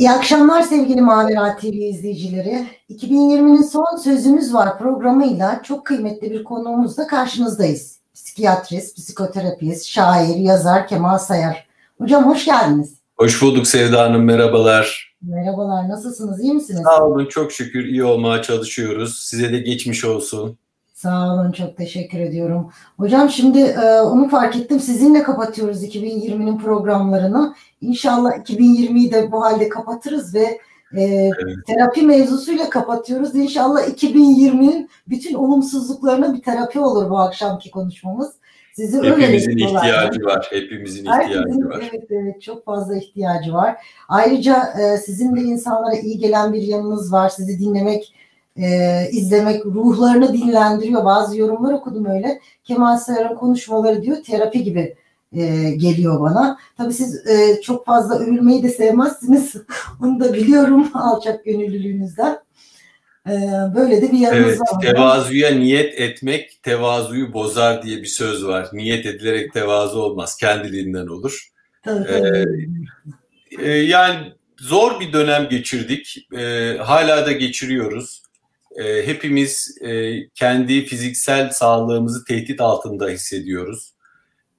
İyi akşamlar sevgili Mavi TV izleyicileri. 2020'nin son sözümüz var programıyla çok kıymetli bir konuğumuzla karşınızdayız. Psikiyatrist, psikoterapist, şair, yazar Kemal Sayar. Hocam hoş geldiniz. Hoş bulduk Sevda Hanım, merhabalar. Merhabalar, nasılsınız, iyi misiniz? Sağ olun, çok şükür iyi olmaya çalışıyoruz. Size de geçmiş olsun. Sağ olun, çok teşekkür ediyorum. Hocam şimdi e, onu fark ettim, sizinle kapatıyoruz 2020'nin programlarını. İnşallah 2020'yi de bu halde kapatırız ve e, evet. terapi mevzusuyla kapatıyoruz. İnşallah 2020'nin bütün olumsuzluklarına bir terapi olur bu akşamki konuşmamız. Sizi Hepimizin öyle ihtiyacı var. Hepimizin Herkesin, ihtiyacı var. Evet, evet çok fazla ihtiyacı var. Ayrıca e, sizin de insanlara iyi gelen bir yanınız var. Sizi dinlemek, e, izlemek ruhlarını dinlendiriyor. Bazı yorumlar okudum öyle. Kemal Sayar'ın konuşmaları diyor terapi gibi e, geliyor bana. Tabii siz e, çok fazla övülmeyi de sevmezsiniz. Onu da biliyorum alçak gönüllülüğünüzden. E, böyle de bir yanınız evet, var. Tevazuya niyet etmek tevazuyu bozar diye bir söz var. Niyet edilerek tevazu olmaz. Kendiliğinden olur. Tabii, tabii. Ee, e, yani zor bir dönem geçirdik. E, hala da geçiriyoruz. E, hepimiz e, kendi fiziksel sağlığımızı tehdit altında hissediyoruz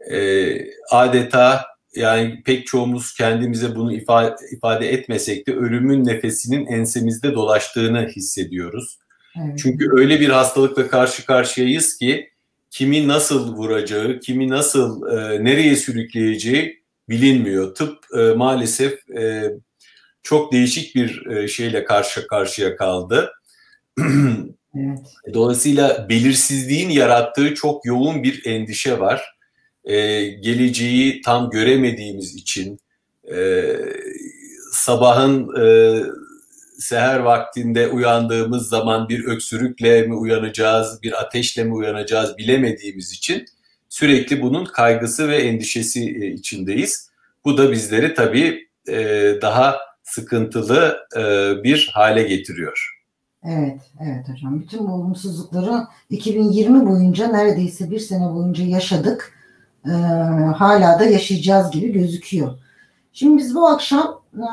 e, adeta yani pek çoğumuz kendimize bunu ifade, ifade etmesek de ölümün nefesinin ensemizde dolaştığını hissediyoruz. Evet. Çünkü öyle bir hastalıkla karşı karşıyayız ki kimi nasıl vuracağı, kimi nasıl e, nereye sürükleyeceği bilinmiyor. Tıp e, maalesef e, çok değişik bir e, şeyle karşı karşıya kaldı. evet. Dolayısıyla belirsizliğin yarattığı çok yoğun bir endişe var e, geleceği tam göremediğimiz için e, sabahın e, seher vaktinde uyandığımız zaman bir öksürükle mi uyanacağız, bir ateşle mi uyanacağız bilemediğimiz için sürekli bunun kaygısı ve endişesi e, içindeyiz. Bu da bizleri tabii e, daha sıkıntılı e, bir hale getiriyor. Evet, evet hocam. Bütün bu olumsuzlukları 2020 boyunca neredeyse bir sene boyunca yaşadık e, hala da yaşayacağız gibi gözüküyor. Şimdi biz bu akşam e,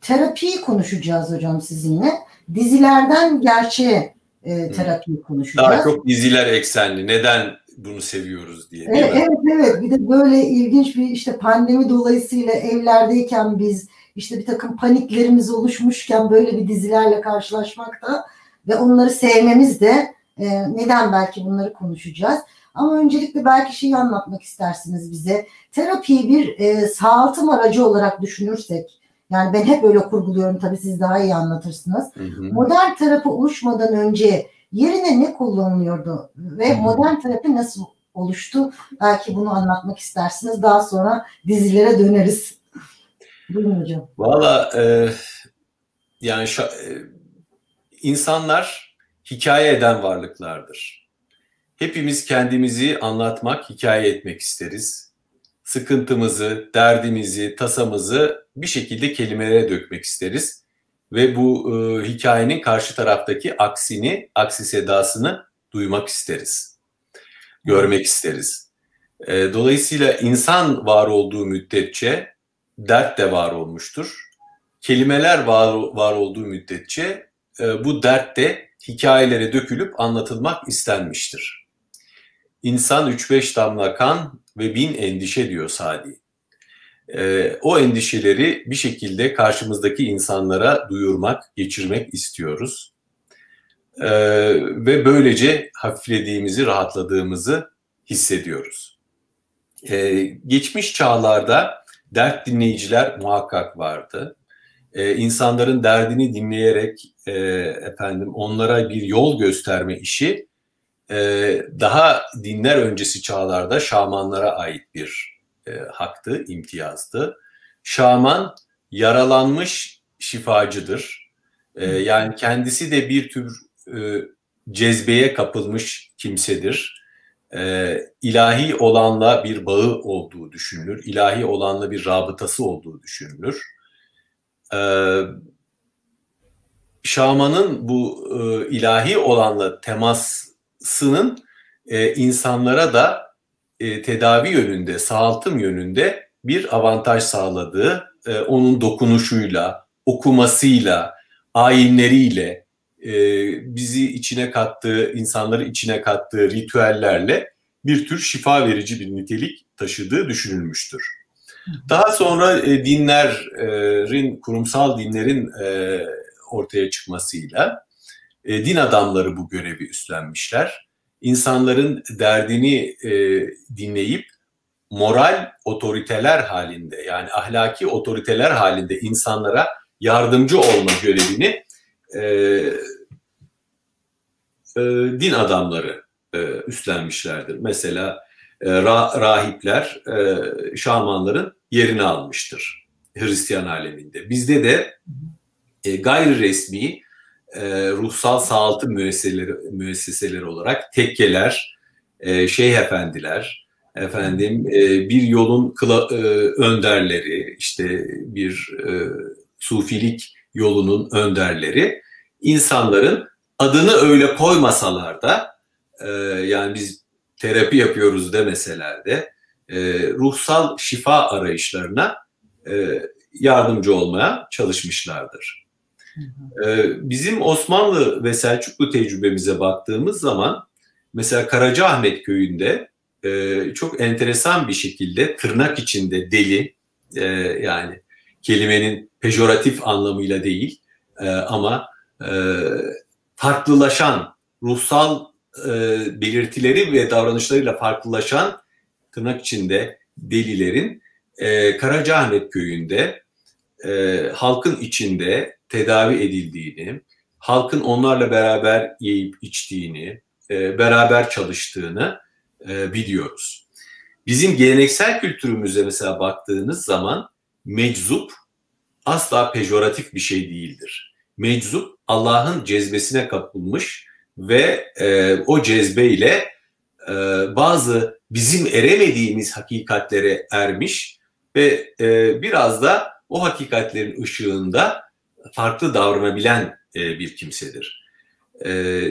terapiyi konuşacağız hocam sizinle. Dizilerden gerçeğe e, terapiyi konuşacağız. Daha çok diziler eksenli. Neden bunu seviyoruz diye. Evet, evet evet. Bir de böyle ilginç bir işte pandemi dolayısıyla evlerdeyken biz işte bir takım paniklerimiz oluşmuşken böyle bir dizilerle karşılaşmak da ve onları sevmemiz de e, neden belki bunları konuşacağız. Ama öncelikle belki şeyi anlatmak istersiniz bize. Terapiyi bir e, sağaltım aracı olarak düşünürsek, yani ben hep öyle kurguluyorum tabii siz daha iyi anlatırsınız. Hı hı. Modern terapi oluşmadan önce yerine ne kullanılıyordu ve hı hı. modern terapi nasıl oluştu? Belki bunu anlatmak istersiniz. Daha sonra dizilere döneriz. Buyurun hocam. Valla e, yani şa, e, insanlar hikaye eden varlıklardır. Hepimiz kendimizi anlatmak, hikaye etmek isteriz. Sıkıntımızı, derdimizi, tasamızı bir şekilde kelimelere dökmek isteriz. Ve bu e, hikayenin karşı taraftaki aksini, aksi sedasını duymak isteriz. Görmek isteriz. E, dolayısıyla insan var olduğu müddetçe dert de var olmuştur. Kelimeler var, var olduğu müddetçe e, bu dert de hikayelere dökülüp anlatılmak istenmiştir. İnsan 3-5 damla kan ve bin endişe diyor Sadi. Ee, o endişeleri bir şekilde karşımızdaki insanlara duyurmak, geçirmek istiyoruz. Ee, ve böylece hafiflediğimizi, rahatladığımızı hissediyoruz. Ee, geçmiş çağlarda dert dinleyiciler muhakkak vardı. Ee, insanların derdini dinleyerek e, efendim onlara bir yol gösterme işi e, daha dinler öncesi çağlarda şamanlara ait bir e, haktı, imtiyazdı. Şaman yaralanmış şifacıdır. E, yani kendisi de bir tür e, cezbeye kapılmış kimsedir. E, ilahi olanla bir bağı olduğu düşünülür. İlahi olanla bir rabıtası olduğu düşünülür. E, şamanın bu e, ilahi olanla temas sının e, insanlara da e, tedavi yönünde, sağaltım yönünde bir avantaj sağladığı e, onun dokunuşuyla, okumasıyla, ayinleriyle, e, bizi içine kattığı, insanları içine kattığı ritüellerle bir tür şifa verici bir nitelik taşıdığı düşünülmüştür. Daha sonra e, dinlerin, kurumsal dinlerin e, ortaya çıkmasıyla e, din adamları bu görevi üstlenmişler. İnsanların derdini e, dinleyip moral otoriteler halinde yani ahlaki otoriteler halinde insanlara yardımcı olma görevini e, e, din adamları e, üstlenmişlerdir. Mesela e, ra, rahipler e, şamanların yerini almıştır Hristiyan aleminde. Bizde de e, gayri resmi e, ruhsal sağaltı müesseseleri, müesseseleri olarak tekkeler, e, şeyh efendiler, efendim e, bir yolun kıla, e, önderleri, işte bir e, sufilik yolunun önderleri insanların adını öyle koymasalar da e, yani biz terapi yapıyoruz demeseler de e, ruhsal şifa arayışlarına e, yardımcı olmaya çalışmışlardır. E, bizim Osmanlı ve Selçuklu tecrübemize baktığımız zaman mesela Karacaahmet köyünde e, çok enteresan bir şekilde tırnak içinde deli e, yani kelimenin pejoratif anlamıyla değil e, ama e, farklılaşan ruhsal e, belirtileri ve davranışlarıyla farklılaşan tırnak içinde delilerin e, Karacaahmet köyünde e, halkın içinde tedavi edildiğini, halkın onlarla beraber yiyip içtiğini, e, beraber çalıştığını e, biliyoruz. Bizim geleneksel kültürümüze mesela baktığınız zaman meczup asla pejoratif bir şey değildir. Meczup Allah'ın cezbesine kapılmış ve e, o cezbeyle e, bazı bizim eremediğimiz hakikatlere ermiş ve e, biraz da o hakikatlerin ışığında farklı davranabilen e, bir kimsedir. E,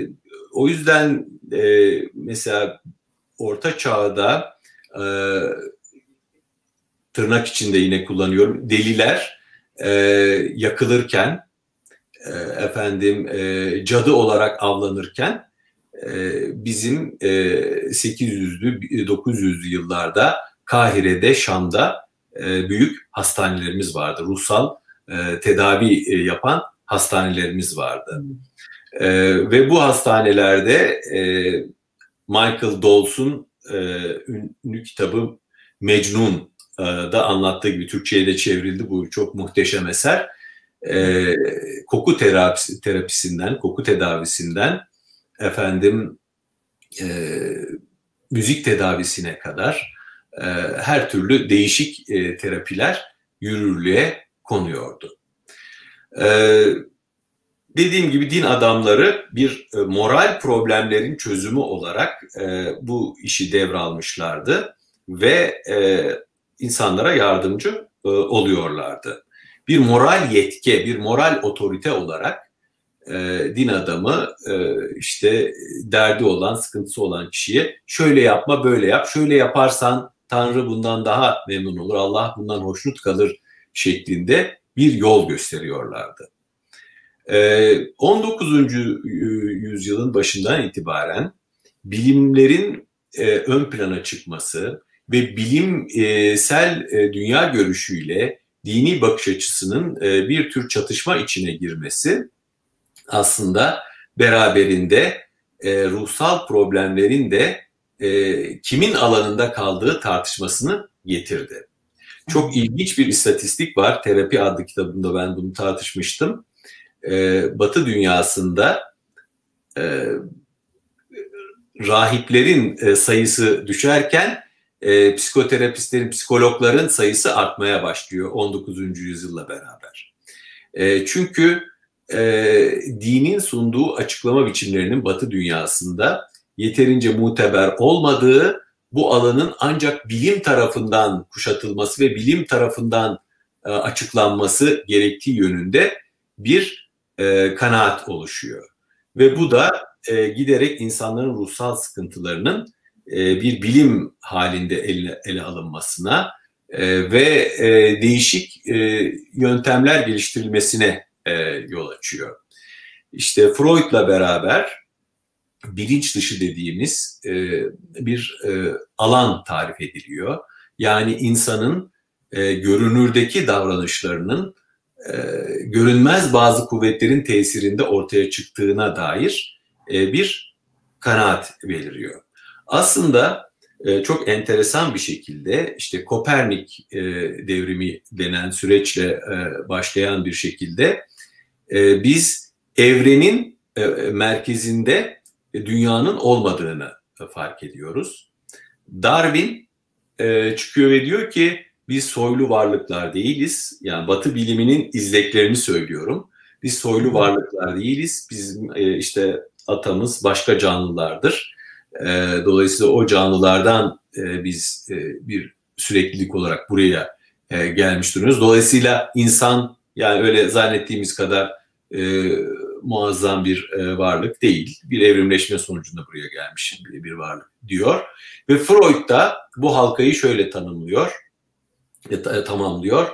o yüzden e, mesela Orta Çağ'da e, tırnak içinde yine kullanıyorum deliler e, yakılırken e, efendim e, cadı olarak avlanırken e, bizim e, 800'lü 900'lü yıllarda Kahire'de Şam'da e, büyük hastanelerimiz vardı. Ruhsal e, tedavi e, yapan hastanelerimiz vardı. E, ve bu hastanelerde e, Michael Dawes'un e, ünlü kitabı Mecnun e, da anlattığı gibi Türkçe'ye de çevrildi bu çok muhteşem eser. E, koku terapisi, terapisinden, koku tedavisinden efendim e, müzik tedavisine kadar e, her türlü değişik e, terapiler yürürlüğe konuyordu. E, dediğim gibi din adamları bir e, moral problemlerin çözümü olarak e, bu işi devralmışlardı ve e, insanlara yardımcı e, oluyorlardı. Bir moral yetke, bir moral otorite olarak e, din adamı e, işte derdi olan, sıkıntısı olan kişiye şöyle yapma, böyle yap, şöyle yaparsan Tanrı bundan daha memnun olur, Allah bundan hoşnut kalır şeklinde bir yol gösteriyorlardı. 19. yüzyılın başından itibaren bilimlerin ön plana çıkması ve bilimsel dünya görüşüyle dini bakış açısının bir tür çatışma içine girmesi aslında beraberinde ruhsal problemlerin de kimin alanında kaldığı tartışmasını getirdi. Çok ilginç bir istatistik var. Terapi adlı kitabımda ben bunu tartışmıştım e, Batı dünyasında e, rahiplerin e, sayısı düşerken e, psikoterapistlerin, psikologların sayısı artmaya başlıyor 19. yüzyılla beraber. E, çünkü e, dinin sunduğu açıklama biçimlerinin Batı dünyasında yeterince muteber olmadığı, bu alanın ancak bilim tarafından kuşatılması ve bilim tarafından e, açıklanması gerektiği yönünde bir e, kanaat oluşuyor. Ve bu da e, giderek insanların ruhsal sıkıntılarının e, bir bilim halinde ele, ele alınmasına, e, ve e, değişik yöntemler geliştirilmesine yol açıyor. İşte Freud'la beraber bilinç dışı dediğimiz bir alan tarif ediliyor. Yani insanın görünürdeki davranışlarının görünmez bazı kuvvetlerin tesirinde ortaya çıktığına dair bir kanaat beliriyor. Aslında e, çok enteresan bir şekilde işte Kopernik e, devrimi denen süreçle e, başlayan bir şekilde e, biz evrenin e, merkezinde dünyanın olmadığını fark ediyoruz. Darwin e, çıkıyor ve diyor ki biz soylu varlıklar değiliz. Yani Batı biliminin izleklerini söylüyorum. Biz soylu varlıklar değiliz. Bizim e, işte atamız başka canlılardır. E, dolayısıyla o canlılardan e, biz e, bir süreklilik olarak buraya e, gelmiş duruyoruz. Dolayısıyla insan yani öyle zannettiğimiz kadar e, muazzam bir varlık değil. Bir evrimleşme sonucunda buraya gelmiş bir, bir varlık diyor. Ve Freud da bu halkayı şöyle tanımlıyor, tamamlıyor.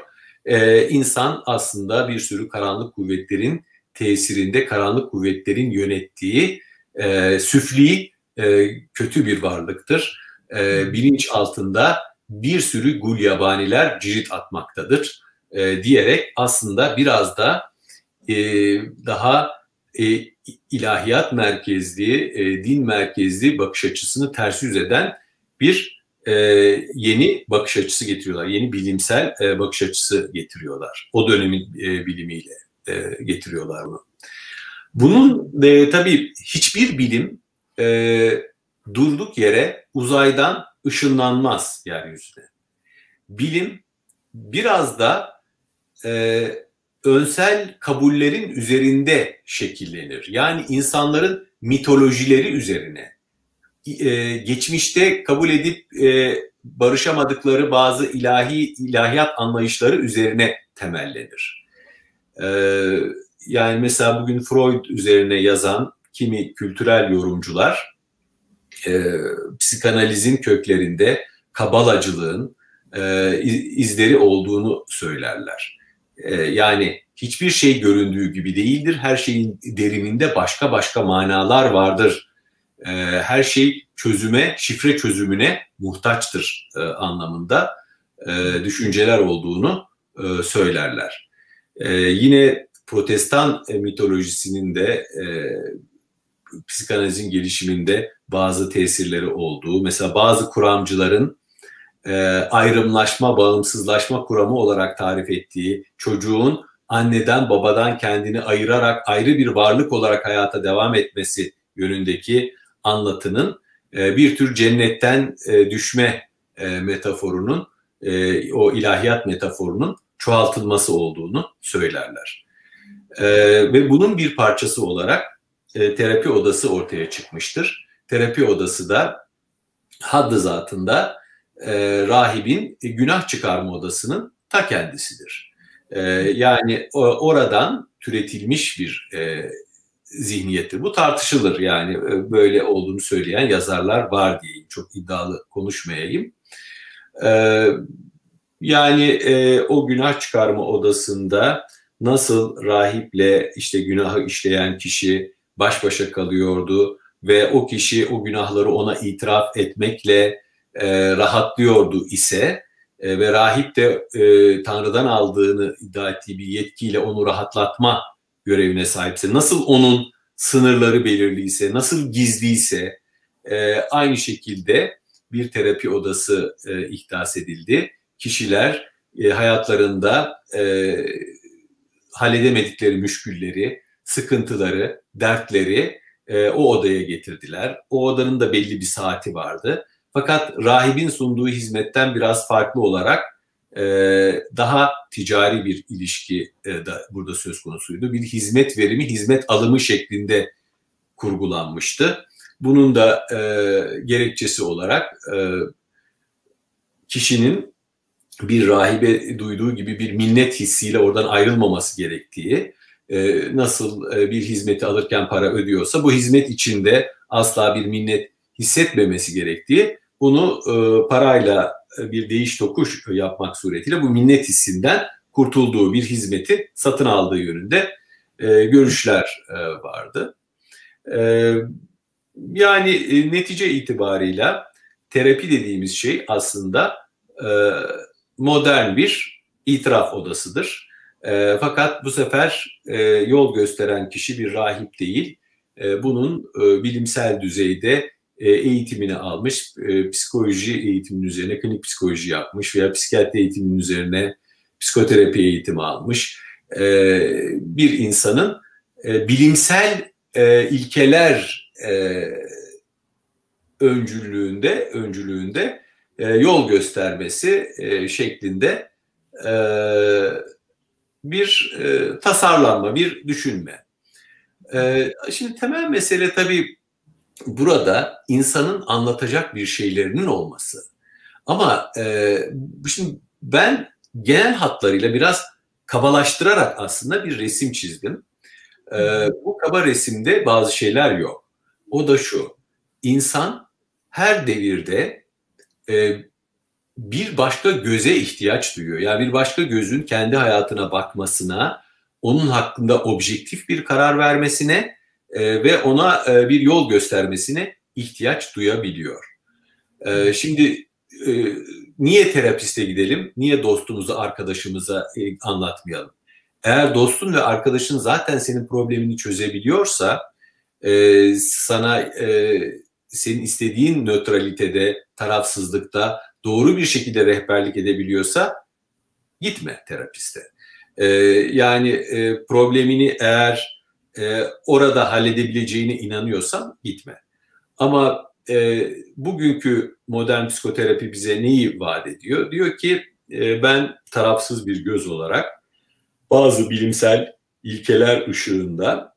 E, insan aslında bir sürü karanlık kuvvetlerin tesirinde, karanlık kuvvetlerin yönettiği e, süfli e, kötü bir varlıktır. E, bilinç altında bir sürü gul yabaniler cirit atmaktadır e, diyerek aslında biraz da e, daha e, ilahiyat merkezli, e, din merkezli bakış açısını ters yüz eden bir e, yeni bakış açısı getiriyorlar. Yeni bilimsel e, bakış açısı getiriyorlar. O dönemin e, bilimiyle e, getiriyorlar bunu. Bunun e, tabii hiçbir bilim e, durduk yere uzaydan ışınlanmaz yeryüzüne. Bilim biraz da e, önsel kabullerin üzerinde şekillenir. Yani insanların mitolojileri üzerine, e, geçmişte kabul edip e, barışamadıkları bazı ilahi ilahiyat anlayışları üzerine temellenir. E, yani mesela bugün Freud üzerine yazan kimi kültürel yorumcular e, psikanalizin köklerinde kabalacılığın e, izleri olduğunu söylerler. Ee, yani hiçbir şey göründüğü gibi değildir. Her şeyin derininde başka başka manalar vardır. Ee, her şey çözüme, şifre çözümüne muhtaçtır e, anlamında e, düşünceler olduğunu e, söylerler. Yine protestan mitolojisinin de psikanalizin gelişiminde bazı tesirleri olduğu, mesela bazı kuramcıların e, ayrımlaşma, bağımsızlaşma kuramı olarak tarif ettiği çocuğun anneden babadan kendini ayırarak ayrı bir varlık olarak hayata devam etmesi yönündeki anlatının e, bir tür cennetten e, düşme e, metaforunun, e, o ilahiyat metaforunun çoğaltılması olduğunu söylerler. E, ve bunun bir parçası olarak e, terapi odası ortaya çıkmıştır. Terapi odası da haddı zatında e, rahibin günah çıkarma odasının ta kendisidir. E, yani o, oradan türetilmiş bir e, zihniyettir. Bu tartışılır yani e, böyle olduğunu söyleyen yazarlar var diyeyim. Çok iddialı konuşmayayım. E, yani e, o günah çıkarma odasında nasıl rahiple işte günahı işleyen kişi baş başa kalıyordu ve o kişi o günahları ona itiraf etmekle e, rahatlıyordu ise e, ve rahip de e, Tanrı'dan aldığını iddia ettiği bir yetkiyle onu rahatlatma görevine sahipse, nasıl onun sınırları belirliyse, nasıl gizliyse e, aynı şekilde bir terapi odası e, ihdas edildi. Kişiler e, hayatlarında e, halledemedikleri müşkülleri, sıkıntıları, dertleri e, o odaya getirdiler. O odanın da belli bir saati vardı fakat rahibin sunduğu hizmetten biraz farklı olarak e, daha ticari bir ilişki e, da burada söz konusuydu. Bir hizmet verimi, hizmet alımı şeklinde kurgulanmıştı. Bunun da e, gerekçesi olarak e, kişinin bir rahibe duyduğu gibi bir minnet hissiyle oradan ayrılmaması gerektiği, e, nasıl e, bir hizmeti alırken para ödüyorsa bu hizmet içinde asla bir minnet hissetmemesi gerektiği, bunu e, parayla bir değiş tokuş yapmak suretiyle bu minnet hissinden kurtulduğu bir hizmeti satın aldığı yönünde e, görüşler e, vardı. E, yani e, netice itibarıyla terapi dediğimiz şey aslında e, modern bir itiraf odasıdır. E, fakat bu sefer e, yol gösteren kişi bir rahip değil. E, bunun e, bilimsel düzeyde e, eğitimini almış, e, psikoloji eğitiminin üzerine klinik psikoloji yapmış veya psikiyatri eğitiminin üzerine psikoterapi eğitimi almış e, bir insanın e, bilimsel e, ilkeler e, öncülüğünde öncülüğünde e, yol göstermesi e, şeklinde e, bir e, tasarlanma, bir düşünme. E, şimdi temel mesele tabii burada insanın anlatacak bir şeylerinin olması. Ama e, şimdi ben genel hatlarıyla biraz kabalaştırarak aslında bir resim çizdim. E, bu kaba resimde bazı şeyler yok. O da şu, insan her devirde e, bir başka göze ihtiyaç duyuyor. Yani bir başka gözün kendi hayatına bakmasına, onun hakkında objektif bir karar vermesine e, ve ona e, bir yol göstermesine ihtiyaç duyabiliyor. E, şimdi e, niye terapiste gidelim, niye dostumuza, arkadaşımıza e, anlatmayalım? Eğer dostun ve arkadaşın zaten senin problemini çözebiliyorsa, e, sana e, senin istediğin nötralitede, tarafsızlıkta doğru bir şekilde rehberlik edebiliyorsa gitme terapiste. E, yani e, problemini eğer e, orada halledebileceğine inanıyorsan gitme. Ama e, bugünkü modern psikoterapi bize neyi vaat ediyor? Diyor ki e, ben tarafsız bir göz olarak bazı bilimsel ilkeler ışığında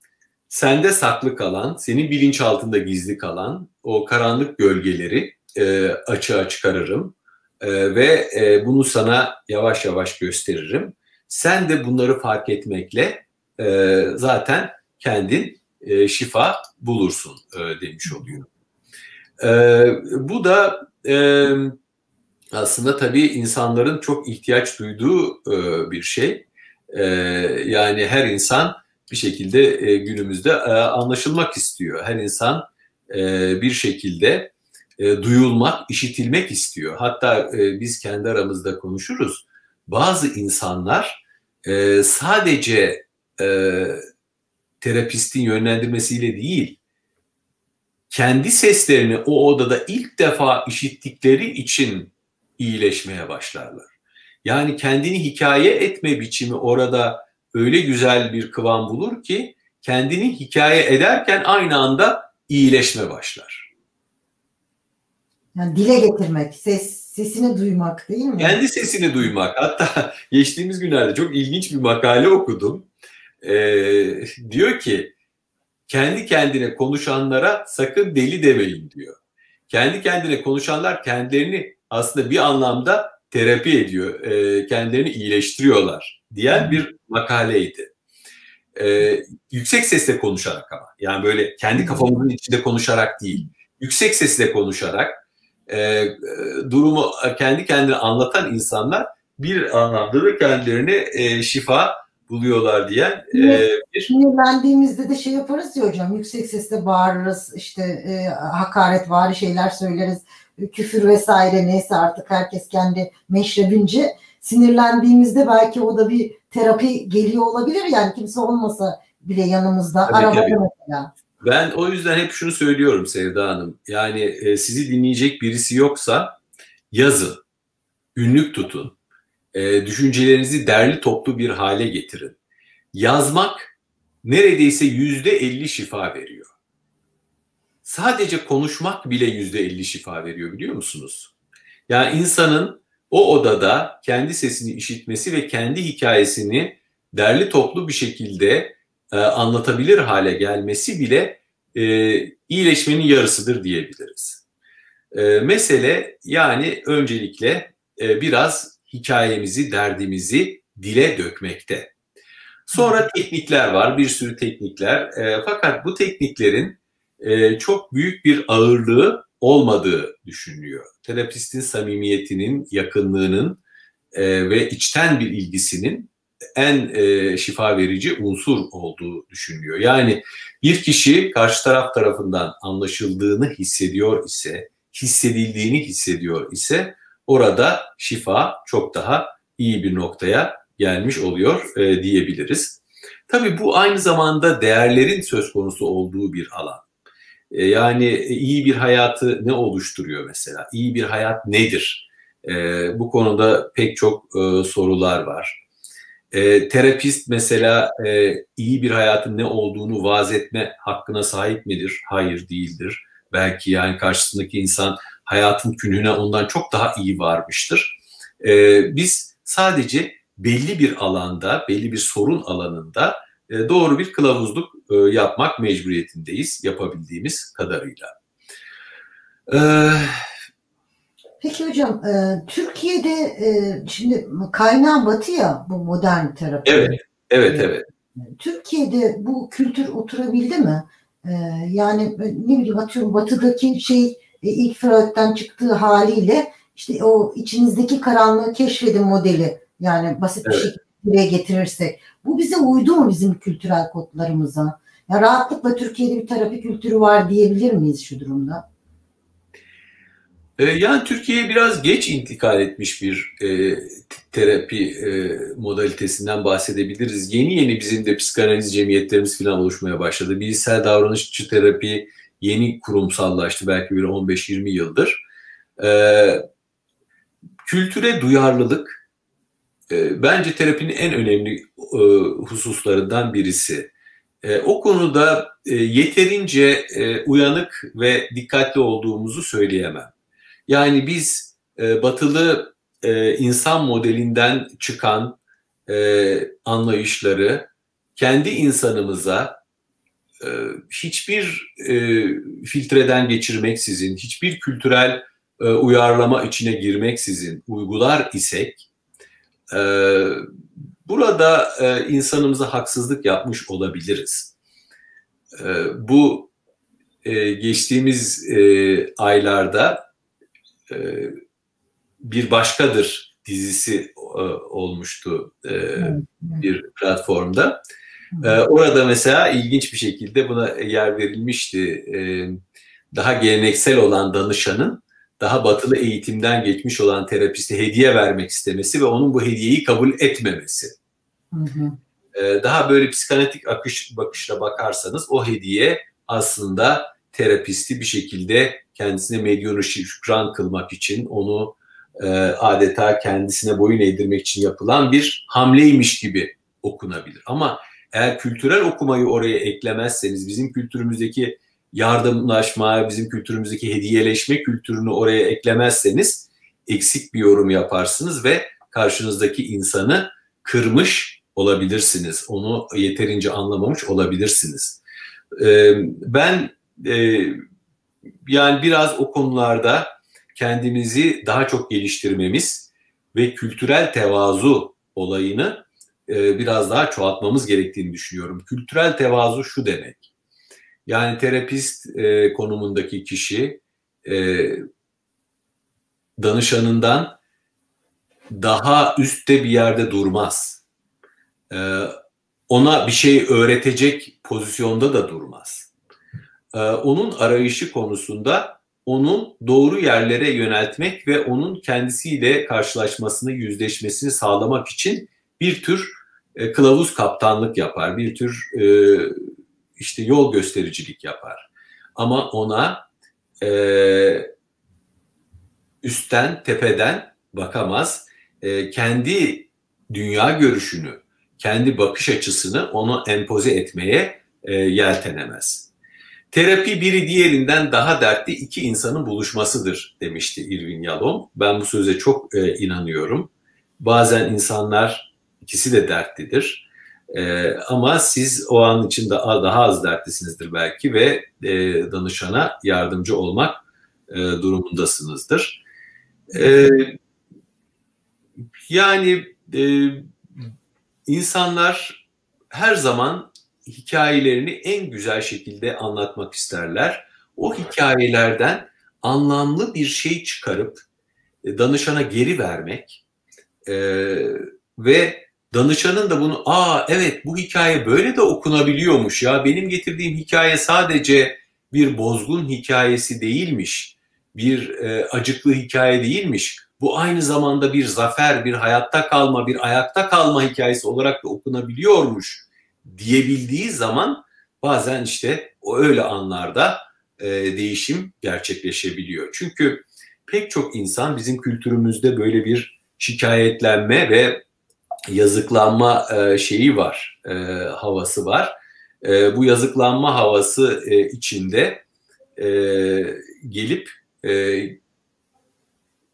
sende saklı kalan, senin bilinç altında gizli kalan o karanlık gölgeleri e, açığa çıkarırım e, ve e, bunu sana yavaş yavaş gösteririm. Sen de bunları fark etmekle e, zaten kendin e, şifa bulursun e, demiş oluyor. E, bu da e, aslında tabii insanların çok ihtiyaç duyduğu e, bir şey. E, yani her insan bir şekilde e, günümüzde e, anlaşılmak istiyor. Her insan e, bir şekilde e, duyulmak, işitilmek istiyor. Hatta e, biz kendi aramızda konuşuruz. Bazı insanlar e, sadece terapistin yönlendirmesiyle değil, kendi seslerini o odada ilk defa işittikleri için iyileşmeye başlarlar. Yani kendini hikaye etme biçimi orada öyle güzel bir kıvam bulur ki kendini hikaye ederken aynı anda iyileşme başlar. Yani dile getirmek, ses sesini duymak değil mi? Kendi sesini duymak. Hatta geçtiğimiz günlerde çok ilginç bir makale okudum. Ee, diyor ki kendi kendine konuşanlara sakın deli demeyin diyor. Kendi kendine konuşanlar kendilerini aslında bir anlamda terapi ediyor, e, kendilerini iyileştiriyorlar diyen bir makaleydi. E, yüksek sesle konuşarak ama yani böyle kendi kafamızın içinde konuşarak değil, yüksek sesle konuşarak e, durumu kendi kendine anlatan insanlar bir anlamda da kendilerini e, şifa buluyorlar diyen e, bir... Sinirlendiğimizde de şey yaparız ya hocam yüksek sesle bağırırız işte e, hakaret vari şeyler söyleriz küfür vesaire neyse artık herkes kendi meşrebince sinirlendiğimizde belki o da bir terapi geliyor olabilir yani kimse olmasa bile yanımızda tabii, arabada tabii. mesela. Ben o yüzden hep şunu söylüyorum Sevda Hanım. Yani e, sizi dinleyecek birisi yoksa yazın, ünlük tutun, e, düşüncelerinizi derli toplu bir hale getirin. Yazmak neredeyse yüzde elli şifa veriyor. Sadece konuşmak bile yüzde elli şifa veriyor biliyor musunuz? Yani insanın o odada kendi sesini işitmesi ve kendi hikayesini derli toplu bir şekilde e, anlatabilir hale gelmesi bile e, iyileşmenin yarısıdır diyebiliriz. E, mesele yani öncelikle e, biraz hikayemizi, derdimizi dile dökmekte. Sonra teknikler var, bir sürü teknikler. E, fakat bu tekniklerin e, çok büyük bir ağırlığı olmadığı düşünülüyor. Terapistin samimiyetinin, yakınlığının e, ve içten bir ilgisinin en e, şifa verici unsur olduğu düşünülüyor. Yani bir kişi karşı taraf tarafından anlaşıldığını hissediyor ise, hissedildiğini hissediyor ise orada şifa çok daha iyi bir noktaya gelmiş oluyor e, diyebiliriz. Tabii bu aynı zamanda değerlerin söz konusu olduğu bir alan. E, yani iyi bir hayatı ne oluşturuyor mesela? İyi bir hayat nedir? E, bu konuda pek çok e, sorular var. E, terapist mesela e, iyi bir hayatın ne olduğunu vaaz etme hakkına sahip midir? Hayır değildir. Belki yani karşısındaki insan hayatın künhüne ondan çok daha iyi varmıştır. E, biz sadece belli bir alanda, belli bir sorun alanında e, doğru bir kılavuzluk e, yapmak mecburiyetindeyiz yapabildiğimiz kadarıyla. Ee, Peki hocam, e, Türkiye'de e, şimdi kaynağı batı ya bu modern terapi. Evet, evet, e, evet. Türkiye'de bu kültür oturabildi mi? E, yani ne bileyim atıyorum batıdaki şey e, ilk Freud'den çıktığı haliyle işte o içinizdeki karanlığı keşfedin modeli yani basit evet. bir şekilde getirirsek. Bu bize uydu mu bizim kültürel kodlarımıza? Ya rahatlıkla Türkiye'de bir terapi kültürü var diyebilir miyiz şu durumda? Ee, yani Türkiye'ye biraz geç intikal etmiş bir e, terapi e, modalitesinden bahsedebiliriz. Yeni yeni bizim de psikanaliz cemiyetlerimiz falan oluşmaya başladı. Bilişsel davranışçı terapi yeni kurumsallaştı belki bir 15-20 yıldır. E, kültüre duyarlılık e, bence terapinin en önemli e, hususlarından birisi. E, o konuda e, yeterince e, uyanık ve dikkatli olduğumuzu söyleyemem. Yani biz e, batılı e, insan modelinden çıkan e, anlayışları kendi insanımıza e, hiçbir e, filtreden geçirmeksizin, hiçbir kültürel e, uyarlama içine girmeksizin uygular isek, e, burada e, insanımıza haksızlık yapmış olabiliriz. E, bu e, geçtiğimiz e, aylarda e, bir başkadır dizisi e, olmuştu e, bir platformda. orada mesela ilginç bir şekilde buna yer verilmişti. daha geleneksel olan danışanın daha batılı eğitimden geçmiş olan terapiste hediye vermek istemesi ve onun bu hediyeyi kabul etmemesi. daha böyle psikanalitik akış bakışla bakarsanız o hediye aslında terapisti bir şekilde kendisine medyonu şükran kılmak için onu e, adeta kendisine boyun eğdirmek için yapılan bir hamleymiş gibi okunabilir. Ama eğer kültürel okumayı oraya eklemezseniz bizim kültürümüzdeki yardımlaşma, bizim kültürümüzdeki hediyeleşme kültürünü oraya eklemezseniz eksik bir yorum yaparsınız ve karşınızdaki insanı kırmış olabilirsiniz. Onu yeterince anlamamış olabilirsiniz. Ben yani biraz o konularda kendimizi daha çok geliştirmemiz ve kültürel tevazu olayını e, biraz daha çoğaltmamız gerektiğini düşünüyorum. Kültürel tevazu şu demek. Yani terapist e, konumundaki kişi e, danışanından daha üstte bir yerde durmaz. E, ona bir şey öğretecek pozisyonda da durmaz e, onun arayışı konusunda onun doğru yerlere yöneltmek ve onun kendisiyle karşılaşmasını, yüzleşmesini sağlamak için bir tür e, kılavuz kaptanlık yapar, bir tür e, işte yol göstericilik yapar. Ama ona e, üstten, tepeden bakamaz. Kendi dünya görüşünü, kendi bakış açısını onu empoze etmeye yeltenemez. Terapi biri diğerinden daha dertli iki insanın buluşmasıdır demişti Irvin Yalom. Ben bu söze çok e, inanıyorum. Bazen insanlar ikisi de dertlidir. E, ama siz o an için daha, daha az dertlisinizdir belki ve e, danışana yardımcı olmak e, durumundasınızdır. E, yani e, insanlar her zaman hikayelerini en güzel şekilde anlatmak isterler. O hikayelerden anlamlı bir şey çıkarıp e, danışana geri vermek e, ve danışanın da bunu aa evet bu hikaye böyle de okunabiliyormuş ya benim getirdiğim hikaye sadece bir bozgun hikayesi değilmiş bir e, acıklı hikaye değilmiş bu aynı zamanda bir zafer bir hayatta kalma bir ayakta kalma hikayesi olarak da okunabiliyormuş diyebildiği zaman bazen işte o öyle anlarda e, değişim gerçekleşebiliyor. Çünkü pek çok insan bizim kültürümüzde böyle bir şikayetlenme ve yazıklanma e, şeyi var, e, havası var. E, bu yazıklanma havası e, içinde e, gelip e,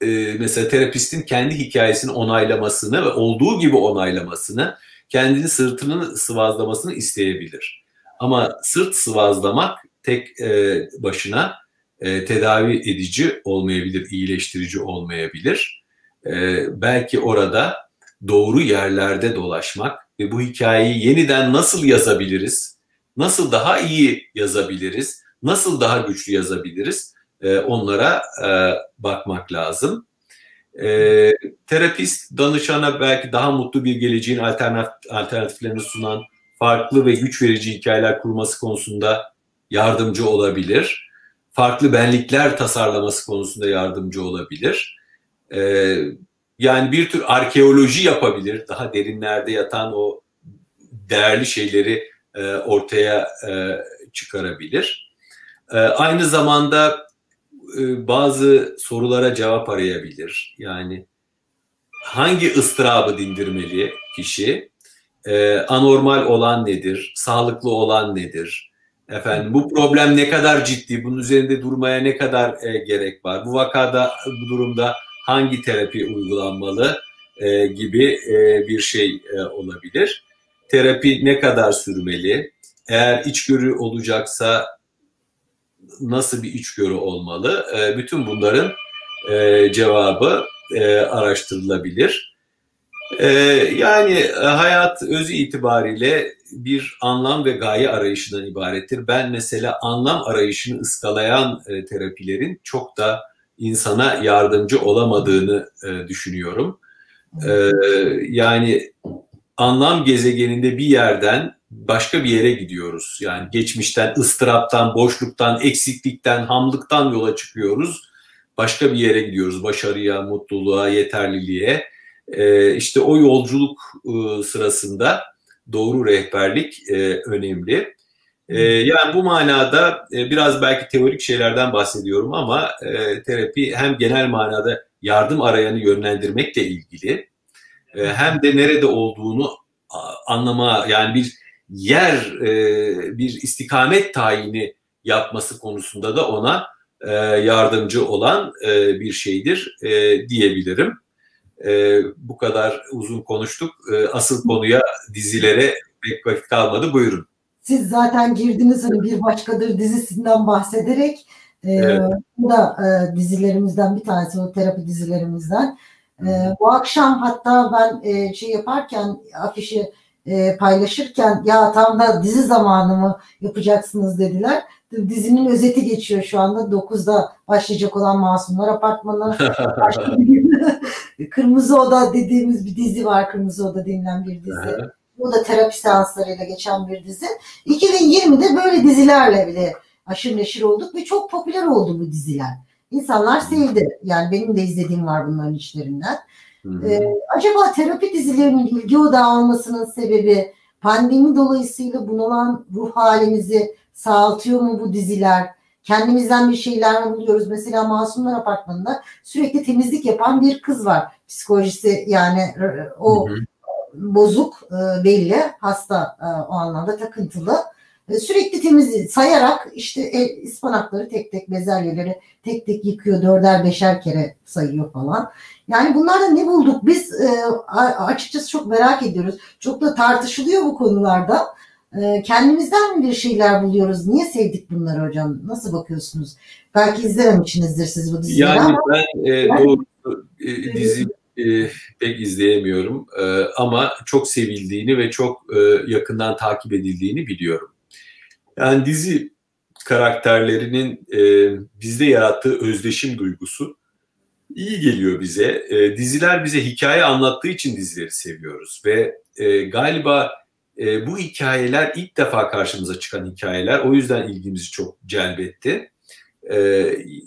e, mesela terapistin kendi hikayesini onaylamasını ve olduğu gibi onaylamasını, kendini sırtının sıvazlamasını isteyebilir. Ama sırt sıvazlamak tek e, başına e, tedavi edici olmayabilir, iyileştirici olmayabilir. E, belki orada doğru yerlerde dolaşmak ve bu hikayeyi yeniden nasıl yazabiliriz, nasıl daha iyi yazabiliriz, nasıl daha güçlü yazabiliriz e, onlara e, bakmak lazım. E, terapist danışana belki daha mutlu bir geleceğin alternatif, alternatiflerini sunan farklı ve güç verici hikayeler kurması konusunda yardımcı olabilir. Farklı benlikler tasarlaması konusunda yardımcı olabilir. Ee, yani bir tür arkeoloji yapabilir. Daha derinlerde yatan o değerli şeyleri e, ortaya e, çıkarabilir. E, aynı zamanda e, bazı sorulara cevap arayabilir. Yani hangi ıstırabı dindirmeli kişi? E, anormal olan nedir? Sağlıklı olan nedir? Efendim bu problem ne kadar ciddi? Bunun üzerinde durmaya ne kadar e, gerek var? Bu vakada bu durumda hangi terapi uygulanmalı e, gibi e, bir şey e, olabilir. Terapi ne kadar sürmeli? Eğer içgörü olacaksa nasıl bir içgörü olmalı? E, bütün bunların e, cevabı e, araştırılabilir. E, yani hayat özü itibariyle bir anlam ve gaye arayışından ibarettir. Ben mesela anlam arayışını ıskalayan e, terapilerin çok da insana yardımcı olamadığını e, düşünüyorum. E, yani anlam gezegeninde bir yerden başka bir yere gidiyoruz. Yani geçmişten, ıstıraptan, boşluktan, eksiklikten, hamlıktan yola çıkıyoruz. Başka bir yere gidiyoruz. Başarıya, mutluluğa, yeterliliğe. E, işte o yolculuk e, sırasında doğru rehberlik e, önemli. E, yani bu manada e, biraz belki teorik şeylerden bahsediyorum ama e, terapi hem genel manada yardım arayanı yönlendirmekle ilgili hem de nerede olduğunu anlama yani bir yer e, bir istikamet tayini yapması konusunda da ona e, yardımcı olan e, bir şeydir diyebilirim. Bu kadar uzun konuştuk. Asıl konuya dizilere pek vakit kalmadı. Buyurun. Siz zaten girdiniz hani bir başkadır dizisinden bahsederek. Evet. Bu da dizilerimizden bir tanesi, o terapi dizilerimizden. E, bu akşam hatta ben e, şey yaparken afişi e, paylaşırken ya tam da dizi zamanı mı yapacaksınız dediler. Dizinin özeti geçiyor şu anda. 9'da başlayacak olan Masumlar Apartmanı. Kırmızı Oda dediğimiz bir dizi var. Kırmızı Oda denilen bir dizi. Bu da terapi seanslarıyla geçen bir dizi. 2020'de böyle dizilerle bile aşırı neşir olduk ve çok popüler oldu bu diziler. İnsanlar sevdi. Yani benim de izlediğim var bunların içlerinden. Ee, acaba terapi dizilerinin ilgi odağı almasının sebebi pandemi dolayısıyla bunalan ruh halimizi sağaltıyor mu bu diziler? Kendimizden bir şeyler mi buluyoruz? Mesela Masumlar Apartmanı'nda sürekli temizlik yapan bir kız var. Psikolojisi yani e, o hı. bozuk e, belli, hasta e, o anlamda takıntılı. Sürekli temiz sayarak işte el, ıspanakları tek tek bezelyeleri tek tek yıkıyor dörder beşer kere sayıyor falan. Yani bunlarda ne bulduk? Biz e, açıkçası çok merak ediyoruz. Çok da tartışılıyor bu konularda. E, kendimizden mi bir şeyler buluyoruz? Niye sevdik bunları hocam? Nasıl bakıyorsunuz? Belki izlememişsinizdir siz bu dizileri yani ama. Ben e, doğru e, dizi e, pek izleyemiyorum e, ama çok sevildiğini ve çok e, yakından takip edildiğini biliyorum. Yani dizi karakterlerinin e, bizde yarattığı özdeşim duygusu iyi geliyor bize. E, diziler bize hikaye anlattığı için dizileri seviyoruz ve e, galiba e, bu hikayeler ilk defa karşımıza çıkan hikayeler. O yüzden ilgimizi çok celbetti. E,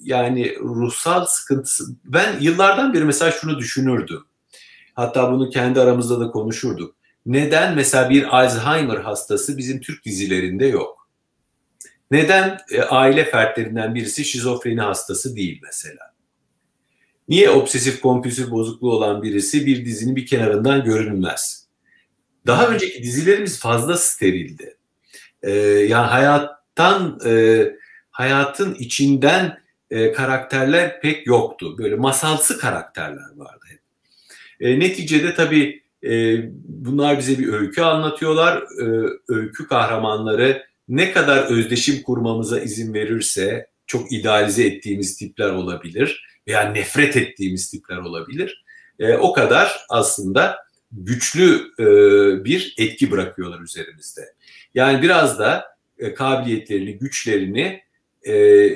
yani ruhsal sıkıntısı. Ben yıllardan beri mesela şunu düşünürdüm. Hatta bunu kendi aramızda da konuşurduk. Neden mesela bir Alzheimer hastası bizim Türk dizilerinde yok? Neden e, aile fertlerinden birisi şizofreni hastası değil mesela? Niye obsesif kompulsif bozukluğu olan birisi bir dizinin bir kenarından görünmez? Daha önceki dizilerimiz fazla sterildi. Ee, yani hayattan e, hayatın içinden e, karakterler pek yoktu. Böyle masalsı karakterler vardı hep. E, neticede tabii e, bunlar bize bir öykü anlatıyorlar. E, öykü kahramanları ne kadar özdeşim kurmamıza izin verirse çok idealize ettiğimiz tipler olabilir veya nefret ettiğimiz tipler olabilir. E, o kadar aslında güçlü e, bir etki bırakıyorlar üzerimizde. Yani biraz da e, kabiliyetlerini, güçlerini e,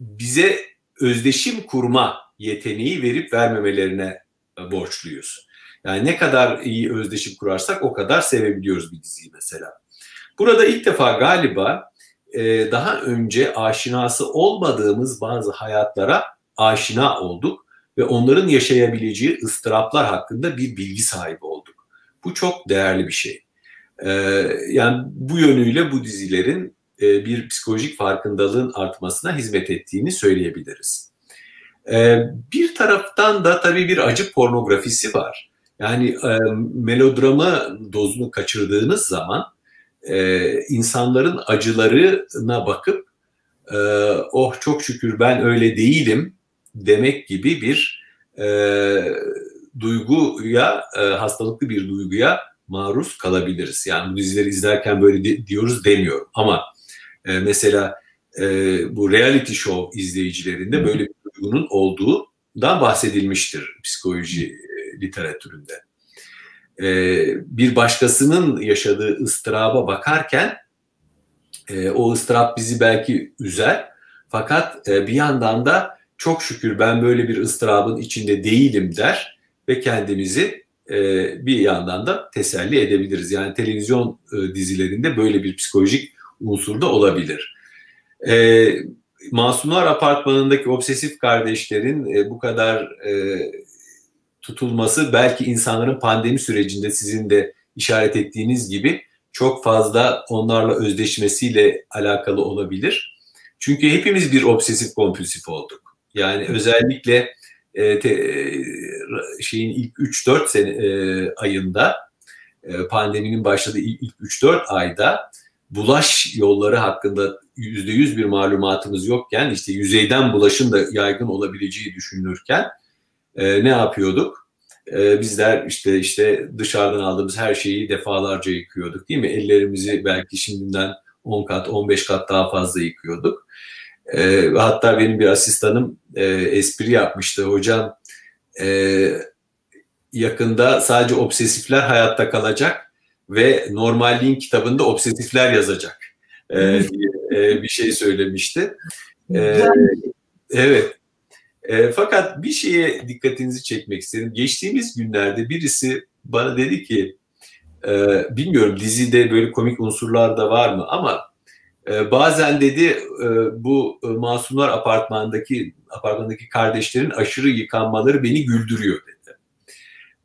bize özdeşim kurma yeteneği verip vermemelerine e, borçluyuz. Yani ne kadar iyi özdeşim kurarsak o kadar sevebiliyoruz bir diziyi mesela. Burada ilk defa galiba e, daha önce aşinası olmadığımız bazı hayatlara aşina olduk ve onların yaşayabileceği ıstıraplar hakkında bir bilgi sahibi olduk. Bu çok değerli bir şey. Ee, yani bu yönüyle bu dizilerin e, bir psikolojik farkındalığın artmasına hizmet ettiğini söyleyebiliriz. Ee, bir taraftan da tabii bir acı pornografisi var. Yani e, melodramı dozunu kaçırdığınız zaman e, insanların acılarına bakıp e, oh çok şükür ben öyle değilim demek gibi bir e, duyguya, e, hastalıklı bir duyguya maruz kalabiliriz. Yani bu dizileri izlerken böyle de, diyoruz demiyorum. Ama e, mesela e, bu reality show izleyicilerinde böyle bir duygunun olduğundan bahsedilmiştir psikoloji e, literatüründe. E, bir başkasının yaşadığı ıstıraba bakarken e, o ıstırap bizi belki üzer. Fakat e, bir yandan da çok şükür ben böyle bir ıstırabın içinde değilim der ve kendimizi e, bir yandan da teselli edebiliriz. Yani televizyon e, dizilerinde böyle bir psikolojik unsur da olabilir. E, Masumlar Apartmanı'ndaki obsesif kardeşlerin e, bu kadar e, tutulması belki insanların pandemi sürecinde sizin de işaret ettiğiniz gibi çok fazla onlarla özdeşmesiyle alakalı olabilir. Çünkü hepimiz bir obsesif kompulsif olduk. Yani özellikle e, te, e, şeyin ilk 3-4 sene e, ayında e, pandeminin başladığı ilk, ilk 3-4 ayda bulaş yolları hakkında %100 bir malumatımız yokken işte yüzeyden bulaşın da yaygın olabileceği düşünülürken e, ne yapıyorduk? E, bizler işte işte dışarıdan aldığımız her şeyi defalarca yıkıyorduk değil mi? Ellerimizi belki şimdiden 10 kat 15 kat daha fazla yıkıyorduk. E, hatta benim bir asistanım e, espri yapmıştı. Hocam e, yakında sadece obsesifler hayatta kalacak ve normalliğin kitabında obsesifler yazacak e, diye e, bir şey söylemişti. E, evet. E, fakat bir şeye dikkatinizi çekmek istedim. Geçtiğimiz günlerde birisi bana dedi ki, e, bilmiyorum dizide böyle komik unsurlar da var mı ama ee, bazen dedi e, bu e, masumlar apartmandaki apartmandaki kardeşlerin aşırı yıkanmaları beni güldürüyor dedi.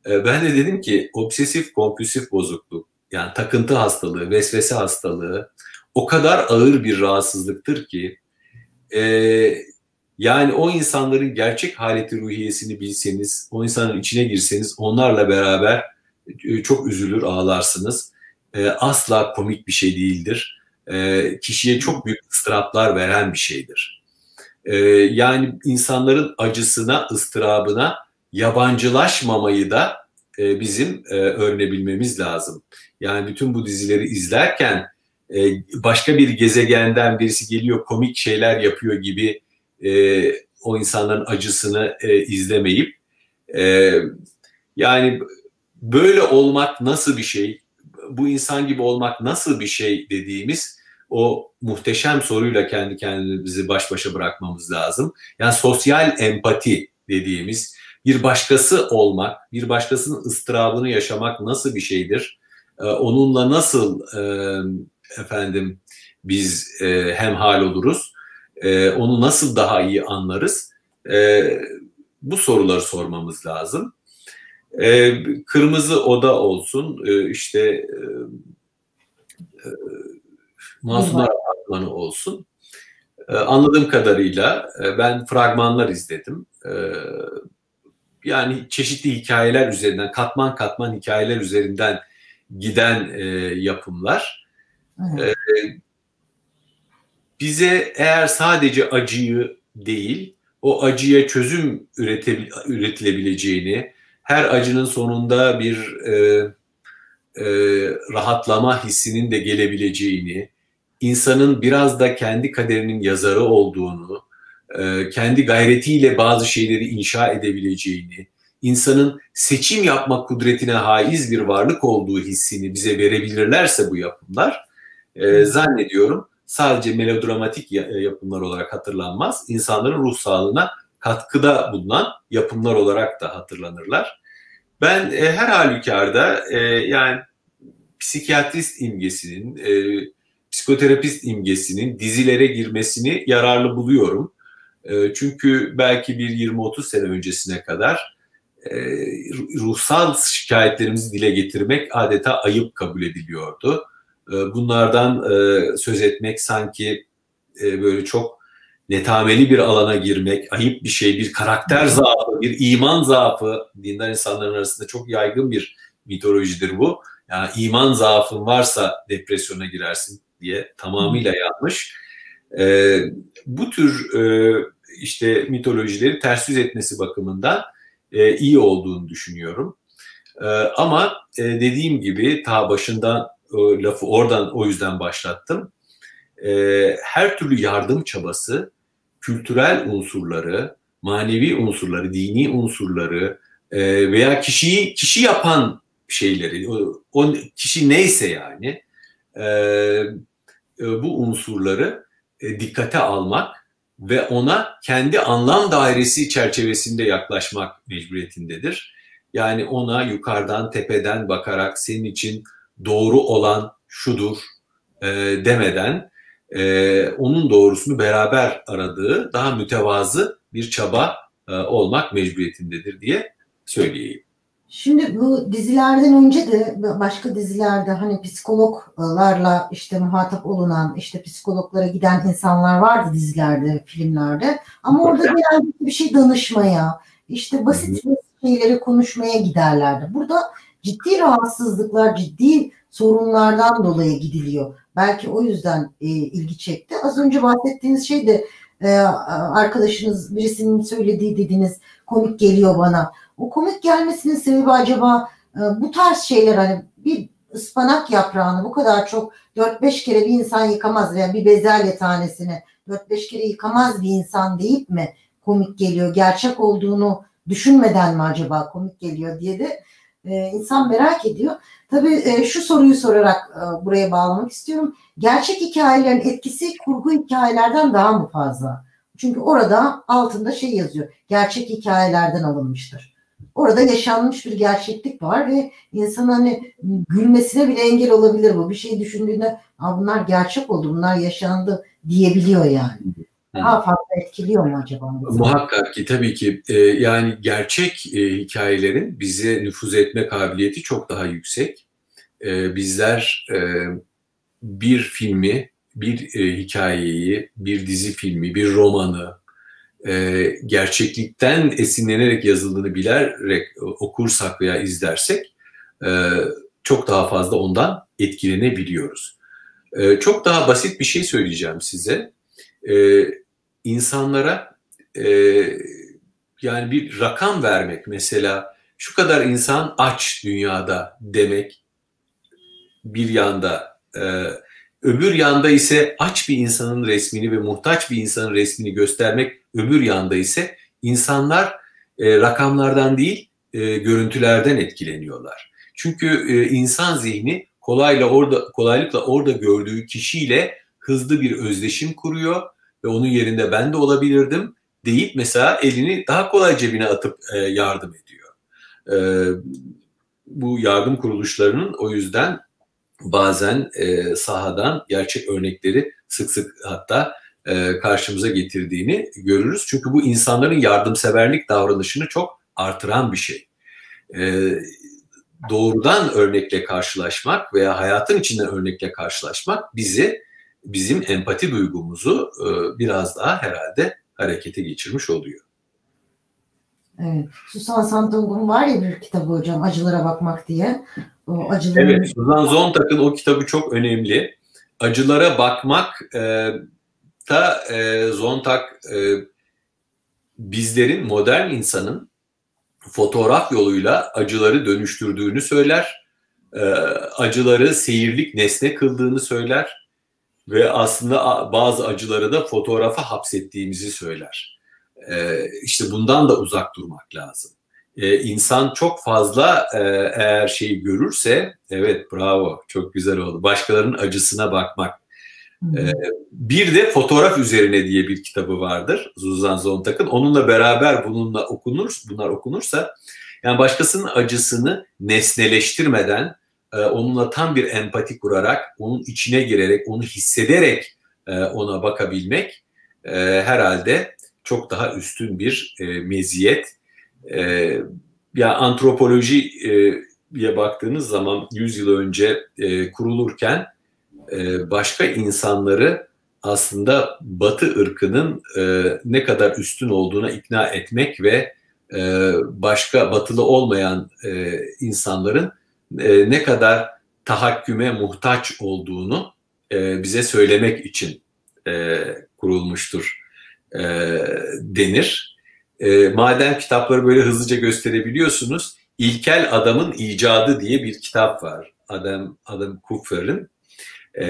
Ee, ben de dedim ki obsesif kompulsif bozukluk yani takıntı hastalığı, vesvese hastalığı o kadar ağır bir rahatsızlıktır ki e, yani o insanların gerçek haleti ruhiyesini bilseniz, o insanın içine girseniz onlarla beraber çok üzülür, ağlarsınız. Asla komik bir şey değildir e, kişiye çok büyük ıstıraplar veren bir şeydir. E, yani insanların acısına, ıstırabına yabancılaşmamayı da e, bizim e, öğrenebilmemiz lazım. Yani bütün bu dizileri izlerken e, başka bir gezegenden birisi geliyor komik şeyler yapıyor gibi e, o insanların acısını e, izlemeyip e, yani böyle olmak nasıl bir şey bu insan gibi olmak nasıl bir şey dediğimiz o muhteşem soruyla kendi kendimizi baş başa bırakmamız lazım. Yani sosyal empati dediğimiz bir başkası olmak, bir başkasının ıstırabını yaşamak nasıl bir şeydir? Ee, onunla nasıl e, efendim biz e, hemhal oluruz? E, onu nasıl daha iyi anlarız? E, bu soruları sormamız lazım. E, kırmızı oda olsun, e, işte e, e, Masumlar Apartmanı olsun. E, anladığım kadarıyla e, ben fragmanlar izledim. E, yani çeşitli hikayeler üzerinden, katman katman hikayeler üzerinden giden e, yapımlar. Evet. E, bize eğer sadece acıyı değil, o acıya çözüm üretilebileceğini, her acının sonunda bir e, e, rahatlama hissinin de gelebileceğini, insanın biraz da kendi kaderinin yazarı olduğunu, e, kendi gayretiyle bazı şeyleri inşa edebileceğini, insanın seçim yapma kudretine haiz bir varlık olduğu hissini bize verebilirlerse bu yapımlar, e, zannediyorum sadece melodramatik yapımlar olarak hatırlanmaz, insanların ruh sağlığına katkıda bulunan yapımlar olarak da hatırlanırlar. Ben e, her halükarda e, yani psikiyatrist imgesinin, e, psikoterapist imgesinin dizilere girmesini yararlı buluyorum. E, çünkü belki bir 20-30 sene öncesine kadar e, ruhsal şikayetlerimizi dile getirmek adeta ayıp kabul ediliyordu. E, bunlardan e, söz etmek sanki e, böyle çok netameli bir alana girmek, ayıp bir şey, bir karakter zaafı, bir iman zaafı dindar insanların arasında çok yaygın bir mitolojidir bu. Yani iman zaafın varsa depresyona girersin diye tamamıyla yanlış. E, bu tür e, işte mitolojileri ters yüz etmesi bakımından e, iyi olduğunu düşünüyorum. E, ama e, dediğim gibi ta başından lafı oradan o yüzden başlattım. E, her türlü yardım çabası kültürel unsurları, manevi unsurları, dini unsurları e, veya kişiyi kişi yapan şeyleri, o, o kişi neyse yani e, e, bu unsurları e, dikkate almak ve ona kendi anlam dairesi çerçevesinde yaklaşmak mecburiyetindedir. Yani ona yukarıdan tepeden bakarak senin için doğru olan şudur e, demeden e, onun doğrusunu beraber aradığı daha mütevazı bir çaba e, olmak mecburiyetindedir diye söyleyeyim. Şimdi bu dizilerden önce de başka dizilerde hani psikologlarla işte muhatap olunan işte psikologlara giden insanlar vardı dizilerde, filmlerde. Ama orada genelde bir şey danışmaya, işte basit şeyleri konuşmaya giderlerdi. Burada ciddi rahatsızlıklar, ciddi sorunlardan dolayı gidiliyor. Belki o yüzden e, ilgi çekti. Az önce bahsettiğiniz şey de e, arkadaşınız birisinin söylediği dediğiniz komik geliyor bana. O komik gelmesinin sebebi acaba e, bu tarz şeyler hani bir ıspanak yaprağını bu kadar çok 4-5 kere bir insan yıkamaz veya bir bezelye tanesini 4-5 kere yıkamaz bir insan deyip mi komik geliyor? Gerçek olduğunu düşünmeden mi acaba komik geliyor diye de e, insan merak ediyor. Tabii e, şu soruyu sorarak e, buraya bağlamak istiyorum. Gerçek hikayelerin etkisi kurgu hikayelerden daha mı fazla? Çünkü orada altında şey yazıyor. Gerçek hikayelerden alınmıştır. Orada yaşanmış bir gerçeklik var ve insan hani gülmesine bile engel olabilir bu. Bir şey düşündüğünde bunlar gerçek oldu, bunlar yaşandı diyebiliyor yani. Daha fazla etkiliyor mu acaba? Muhakkak ki tabii ki e, yani gerçek e, hikayelerin bize nüfuz etme kabiliyeti çok daha yüksek. E, bizler e, bir filmi, bir e, hikayeyi, bir dizi filmi, bir romanı e, gerçeklikten esinlenerek yazıldığını bilerek okursak veya izlersek e, çok daha fazla ondan etkilenebiliyoruz. E, çok daha basit bir şey söyleyeceğim size. E, insanlara e, yani bir rakam vermek mesela şu kadar insan aç dünyada demek bir yanda e, öbür yanda ise aç bir insanın resmini ve muhtaç bir insanın resmini göstermek öbür yanda ise insanlar e, rakamlardan değil e, görüntülerden etkileniyorlar. Çünkü e, insan zihni kolayla orada kolaylıkla orada gördüğü kişiyle hızlı bir özdeşim kuruyor ve onun yerinde ben de olabilirdim deyip mesela elini daha kolay cebine atıp e, yardım ediyor. E, bu yardım kuruluşlarının o yüzden bazen e, sahadan gerçek örnekleri sık sık hatta e, karşımıza getirdiğini görürüz. Çünkü bu insanların yardımseverlik davranışını çok artıran bir şey. E, doğrudan örnekle karşılaşmak veya hayatın içinden örnekle karşılaşmak bizi bizim empati duygumuzu e, biraz daha herhalde harekete geçirmiş oluyor. Evet. Susan Sontag'ın var ya bir kitabı hocam Acılara Bakmak diye. O acıların... Evet. Susan Sontag'ın o kitabı çok önemli. Acılara bakmak e, da e, Zontag e, bizlerin modern insanın fotoğraf yoluyla acıları dönüştürdüğünü söyler. E, acıları seyirlik nesne kıldığını söyler ve aslında bazı acıları da fotoğrafa hapsettiğimizi söyler. E, işte bundan da uzak durmak lazım. E, insan çok fazla e, eğer şeyi görürse, evet bravo çok güzel oldu. Başkalarının acısına bakmak. E, bir de fotoğraf üzerine diye bir kitabı vardır Suzan Zontak'ın. Onunla beraber bununla okunur, bunlar okunursa yani başkasının acısını nesneleştirmeden e, onunla tam bir empati kurarak, onun içine girerek, onu hissederek e, ona bakabilmek e, herhalde çok daha üstün bir meziyet. Ya antropolojiye baktığınız zaman 100 yıl önce kurulurken başka insanları aslında Batı ırkının ne kadar üstün olduğuna ikna etmek ve başka batılı olmayan insanların e, ne kadar tahakküme muhtaç olduğunu e, bize söylemek için e, kurulmuştur e, denir. E, madem kitapları böyle hızlıca gösterebiliyorsunuz, İlkel Adamın İcadı diye bir kitap var. Adam Adam Kupfer'in. E,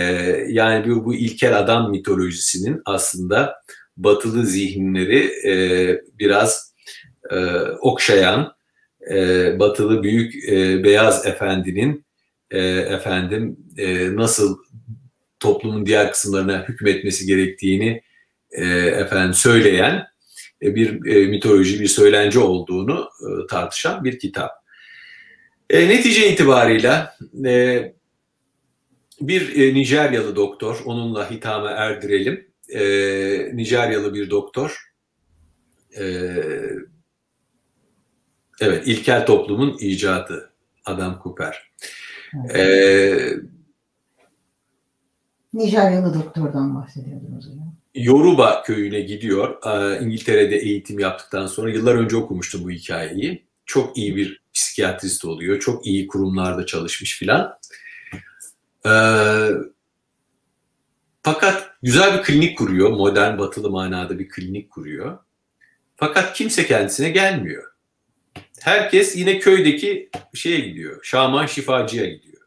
yani bu, bu ilkel adam mitolojisinin aslında batılı zihinleri e, biraz e, okşayan, e, batılı büyük e, beyaz efendinin e, efendim e, nasıl toplumun diğer kısımlarına hükmetmesi gerektiğini e, efendim söyleyen e, bir e, mitoloji, bir söylence olduğunu e, tartışan bir kitap. E, netice itibarıyla e, bir e, Nijeryalı doktor, onunla hitama erdirelim. E, Nijeryalı bir doktor, e, evet ilkel toplumun icadı Adam Cooper. Evet. E, Nijeryalı doktordan bahsediyordunuz hocam. Yoruba köyüne gidiyor. İngiltere'de eğitim yaptıktan sonra yıllar önce okumuştum bu hikayeyi. Çok iyi bir psikiyatrist oluyor. Çok iyi kurumlarda çalışmış filan. Ee, fakat güzel bir klinik kuruyor. Modern batılı manada bir klinik kuruyor. Fakat kimse kendisine gelmiyor. Herkes yine köydeki şeye gidiyor. Şaman şifacıya gidiyor.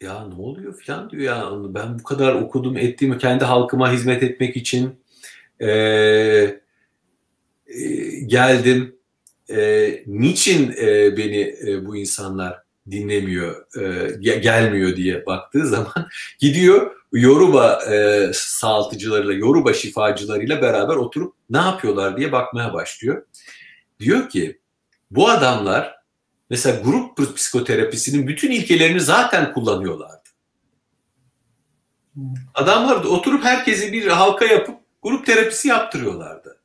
Ya ne oluyor filan diyor ya. Ben bu kadar okudum ettiğimi kendi halkıma hizmet etmek için e, e, geldim. E, niçin e, beni e, bu insanlar dinlemiyor, e, gelmiyor diye baktığı zaman gidiyor Yoruba e, sağaltıcılarıyla, Yoruba şifacılarıyla beraber oturup ne yapıyorlar diye bakmaya başlıyor. Diyor ki bu adamlar mesela grup psikoterapisinin bütün ilkelerini zaten kullanıyorlardı. Adamlar da oturup herkesi bir halka yapıp grup terapisi yaptırıyorlardı.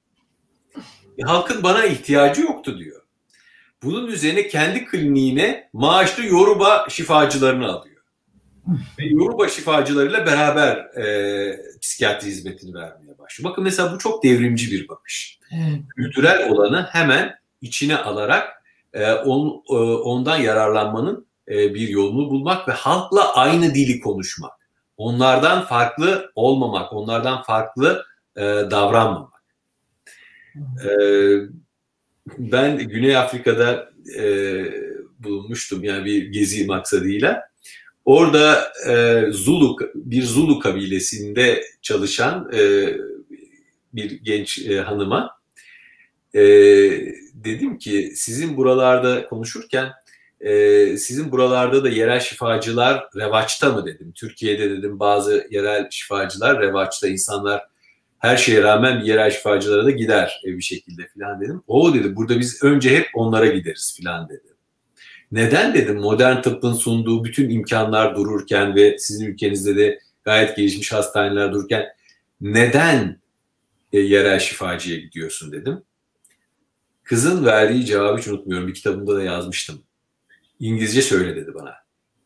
E, halkın bana ihtiyacı yoktu diyor. Bunun üzerine kendi kliniğine maaşlı Yoruba şifacılarını alıyor. Ve Yoruba şifacılarıyla beraber e, psikiyatri hizmetini vermeye başlıyor. Bakın mesela bu çok devrimci bir bakış. Evet. Kültürel olanı hemen içine alarak e, on, e, ondan yararlanmanın e, bir yolunu bulmak ve halkla aynı dili konuşmak. Onlardan farklı olmamak, onlardan farklı e, davranmamak. E, ben Güney Afrika'da e, bulunmuştum yani bir gezi maksadıyla. Orada e, Zulu bir Zulu kabilesinde çalışan e, bir genç e, hanıma e, dedim ki sizin buralarda konuşurken e, sizin buralarda da yerel şifacılar revaçta mı dedim. Türkiye'de dedim bazı yerel şifacılar revaçta insanlar her şeye rağmen yerel şifacılara da gider bir şekilde filan dedim. O dedi burada biz önce hep onlara gideriz filan dedi. Neden dedim modern tıbbın sunduğu bütün imkanlar dururken ve sizin ülkenizde de gayet gelişmiş hastaneler dururken neden e, yerel şifacıya gidiyorsun dedim. Kızın verdiği cevabı hiç unutmuyorum. Bir kitabımda da yazmıştım. İngilizce söyle dedi bana.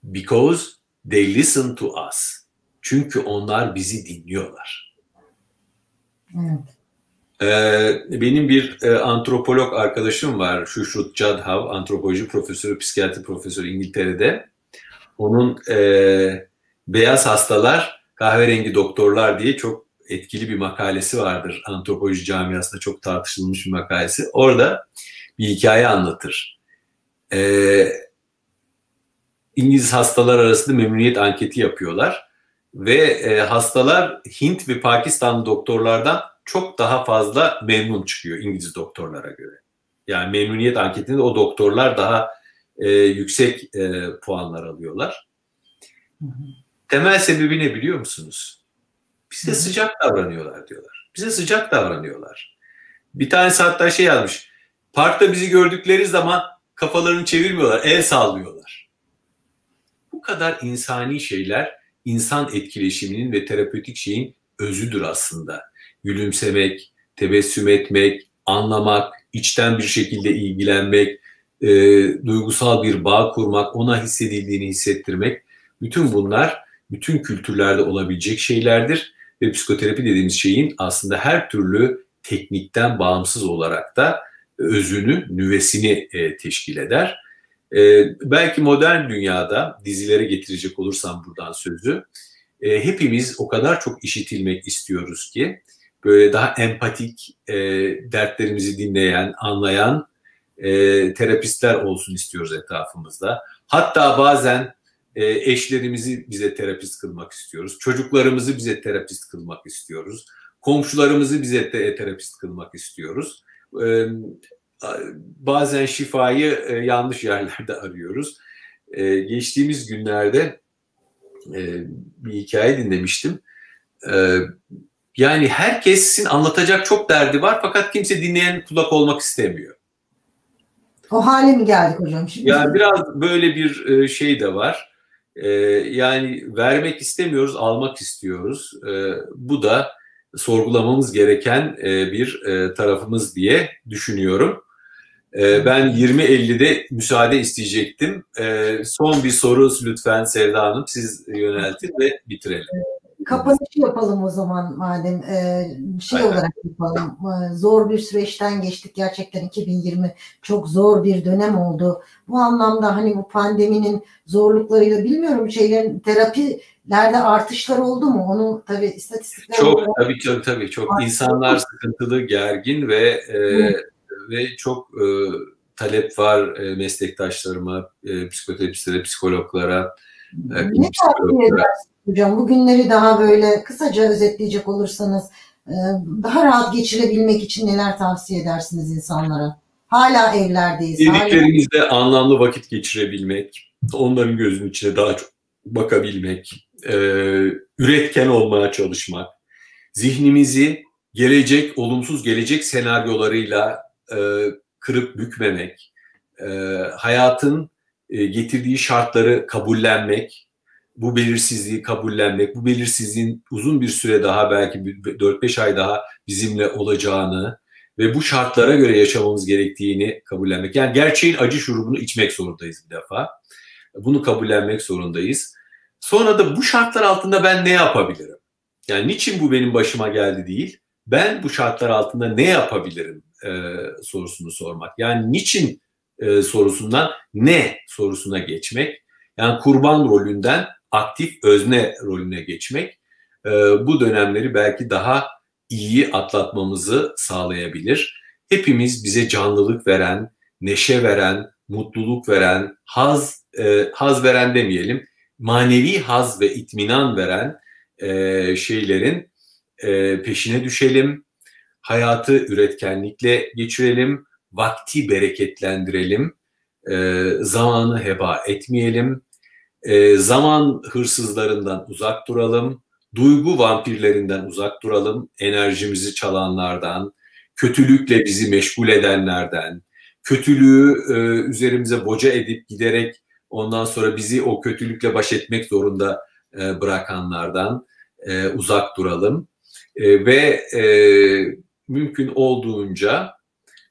Because they listen to us. Çünkü onlar bizi dinliyorlar. Evet. Ee, benim bir e, antropolog arkadaşım var. Şuşrut Cadhav, antropoloji profesörü, psikiyatri profesörü İngiltere'de. Onun e, Beyaz Hastalar, Kahverengi Doktorlar diye çok etkili bir makalesi vardır. Antropoloji camiasında çok tartışılmış bir makalesi. Orada bir hikaye anlatır. Ee, İngiliz hastalar arasında memnuniyet anketi yapıyorlar. Ve e, hastalar Hint ve Pakistan doktorlardan çok daha fazla memnun çıkıyor İngiliz doktorlara göre. Yani memnuniyet anketinde o doktorlar daha e, yüksek e, puanlar alıyorlar. Temel sebebi ne biliyor musunuz? Bize sıcak davranıyorlar diyorlar. Bize sıcak davranıyorlar. Bir tanesi hatta şey yazmış. Parkta bizi gördükleri zaman kafalarını çevirmiyorlar, el sallıyorlar. Bu kadar insani şeyler insan etkileşiminin ve terapötik şeyin özüdür aslında. Gülümsemek, tebessüm etmek, anlamak, içten bir şekilde ilgilenmek, e, duygusal bir bağ kurmak, ona hissedildiğini hissettirmek. Bütün bunlar bütün kültürlerde olabilecek şeylerdir ve psikoterapi dediğimiz şeyin aslında her türlü teknikten bağımsız olarak da özünü, nüvesini e, teşkil eder. E, belki modern dünyada dizilere getirecek olursam buradan sözü, e, hepimiz o kadar çok işitilmek istiyoruz ki böyle daha empatik, e, dertlerimizi dinleyen, anlayan e, terapistler olsun istiyoruz etrafımızda. Hatta bazen e, eşlerimizi bize terapist kılmak istiyoruz. Çocuklarımızı bize terapist kılmak istiyoruz. Komşularımızı bize te- terapist kılmak istiyoruz. E, bazen şifayı e, yanlış yerlerde arıyoruz. E, geçtiğimiz günlerde e, bir hikaye dinlemiştim. E, yani herkesin anlatacak çok derdi var fakat kimse dinleyen kulak olmak istemiyor. O hale mi geldik hocam şimdi? Yani biraz böyle bir e, şey de var. E, yani vermek istemiyoruz, almak istiyoruz. E, bu da sorgulamamız gereken bir tarafımız diye düşünüyorum. Ben 20.50'de müsaade isteyecektim. Son bir soru lütfen Sevda Hanım siz yöneltin ve bitirelim. Kapanışı yapalım o zaman madem e, şey Aynen. olarak yapalım. E, zor bir süreçten geçtik gerçekten 2020 çok zor bir dönem oldu. Bu anlamda hani bu pandeminin zorluklarıyla bilmiyorum şeylerin terapilerde artışlar oldu mu? Onu tabii istatistikler çok olarak... tabii tabii tabii çok Artık insanlar sıkıntılı, gergin ve e, ve çok e, talep var e, meslektaşlarıma, e, psikoterapistlere, psikologlara, e, ne tavsiye edersin hocam? Bugünleri daha böyle kısaca özetleyecek olursanız e, daha rahat geçirebilmek için neler tavsiye edersiniz insanlara? Hala evlerdeyiz. Sevdiklerimizle hala... anlamlı vakit geçirebilmek, onların gözünün içine daha çok bakabilmek, e, üretken olmaya çalışmak, zihnimizi gelecek, olumsuz gelecek senaryolarıyla e, kırıp bükmemek, hayatın getirdiği şartları kabullenmek, bu belirsizliği kabullenmek, bu belirsizliğin uzun bir süre daha belki 4-5 ay daha bizimle olacağını ve bu şartlara göre yaşamamız gerektiğini kabullenmek. Yani gerçeğin acı şurubunu içmek zorundayız bir defa. Bunu kabullenmek zorundayız. Sonra da bu şartlar altında ben ne yapabilirim? Yani niçin bu benim başıma geldi değil, ben bu şartlar altında ne yapabilirim e, sorusunu sormak. Yani niçin e, sorusundan ne sorusuna geçmek. Yani kurban rolünden aktif özne rolüne geçmek e, bu dönemleri belki daha iyi atlatmamızı sağlayabilir. Hepimiz bize canlılık veren, neşe veren, mutluluk veren, haz e, haz veren demeyelim, manevi haz ve itminan veren e, şeylerin peşine düşelim hayatı üretkenlikle geçirelim, vakti bereketlendirelim zamanı heba etmeyelim, e, zaman hırsızlarından uzak duralım, duygu vampirlerinden uzak duralım, enerjimizi çalanlardan, kötülükle bizi meşgul edenlerden, kötülüğü e, üzerimize boca edip giderek ondan sonra bizi o kötülükle baş etmek zorunda e, bırakanlardan e, uzak duralım. E, ve e, mümkün olduğunca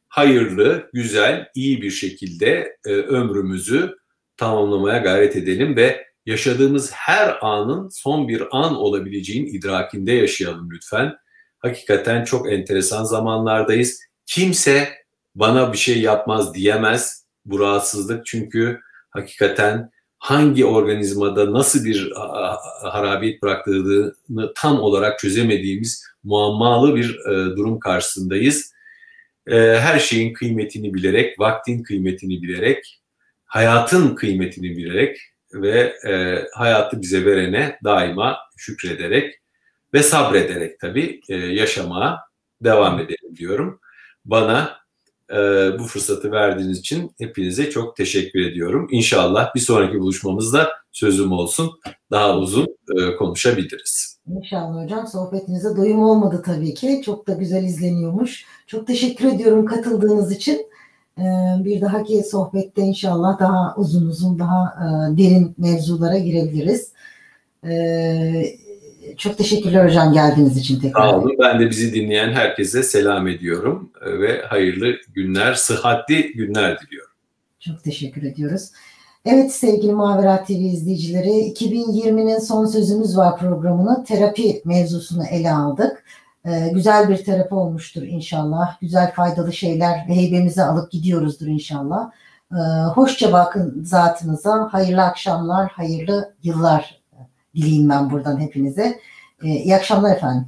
hayırlı, güzel, iyi bir şekilde e, ömrümüzü tamamlamaya gayret edelim ve yaşadığımız her anın son bir an olabileceğin idrakinde yaşayalım lütfen. Hakikaten çok enteresan zamanlardayız. Kimse bana bir şey yapmaz diyemez bu rahatsızlık çünkü hakikaten hangi organizmada nasıl bir harabiyet bıraktığını tam olarak çözemediğimiz muammalı bir e, durum karşısındayız. E, her şeyin kıymetini bilerek, vaktin kıymetini bilerek, hayatın kıymetini bilerek ve e, hayatı bize verene daima şükrederek ve sabrederek tabii yaşamaya devam edelim diyorum. Bana e, bu fırsatı verdiğiniz için hepinize çok teşekkür ediyorum. İnşallah bir sonraki buluşmamızda sözüm olsun. Daha uzun e, konuşabiliriz. İnşallah hocam. Sohbetinize doyum olmadı tabii ki. Çok da güzel izleniyormuş. Çok teşekkür ediyorum katıldığınız için. E, bir dahaki sohbette inşallah daha uzun uzun daha e, derin mevzulara girebiliriz. Evet çok teşekkürler hocam geldiğiniz için tekrar. Sağ olun. Ben de bizi dinleyen herkese selam ediyorum ve hayırlı günler, sıhhatli günler diliyorum. Çok teşekkür ediyoruz. Evet sevgili Mavera TV izleyicileri 2020'nin son sözümüz var programını terapi mevzusunu ele aldık. Ee, güzel bir terapi olmuştur inşallah. Güzel faydalı şeyler heybemize alıp gidiyoruzdur inşallah. Ee, hoşça bakın zatınıza. Hayırlı akşamlar, hayırlı yıllar dileyim ben buradan hepinize. Ee, iyi akşamlar efendim.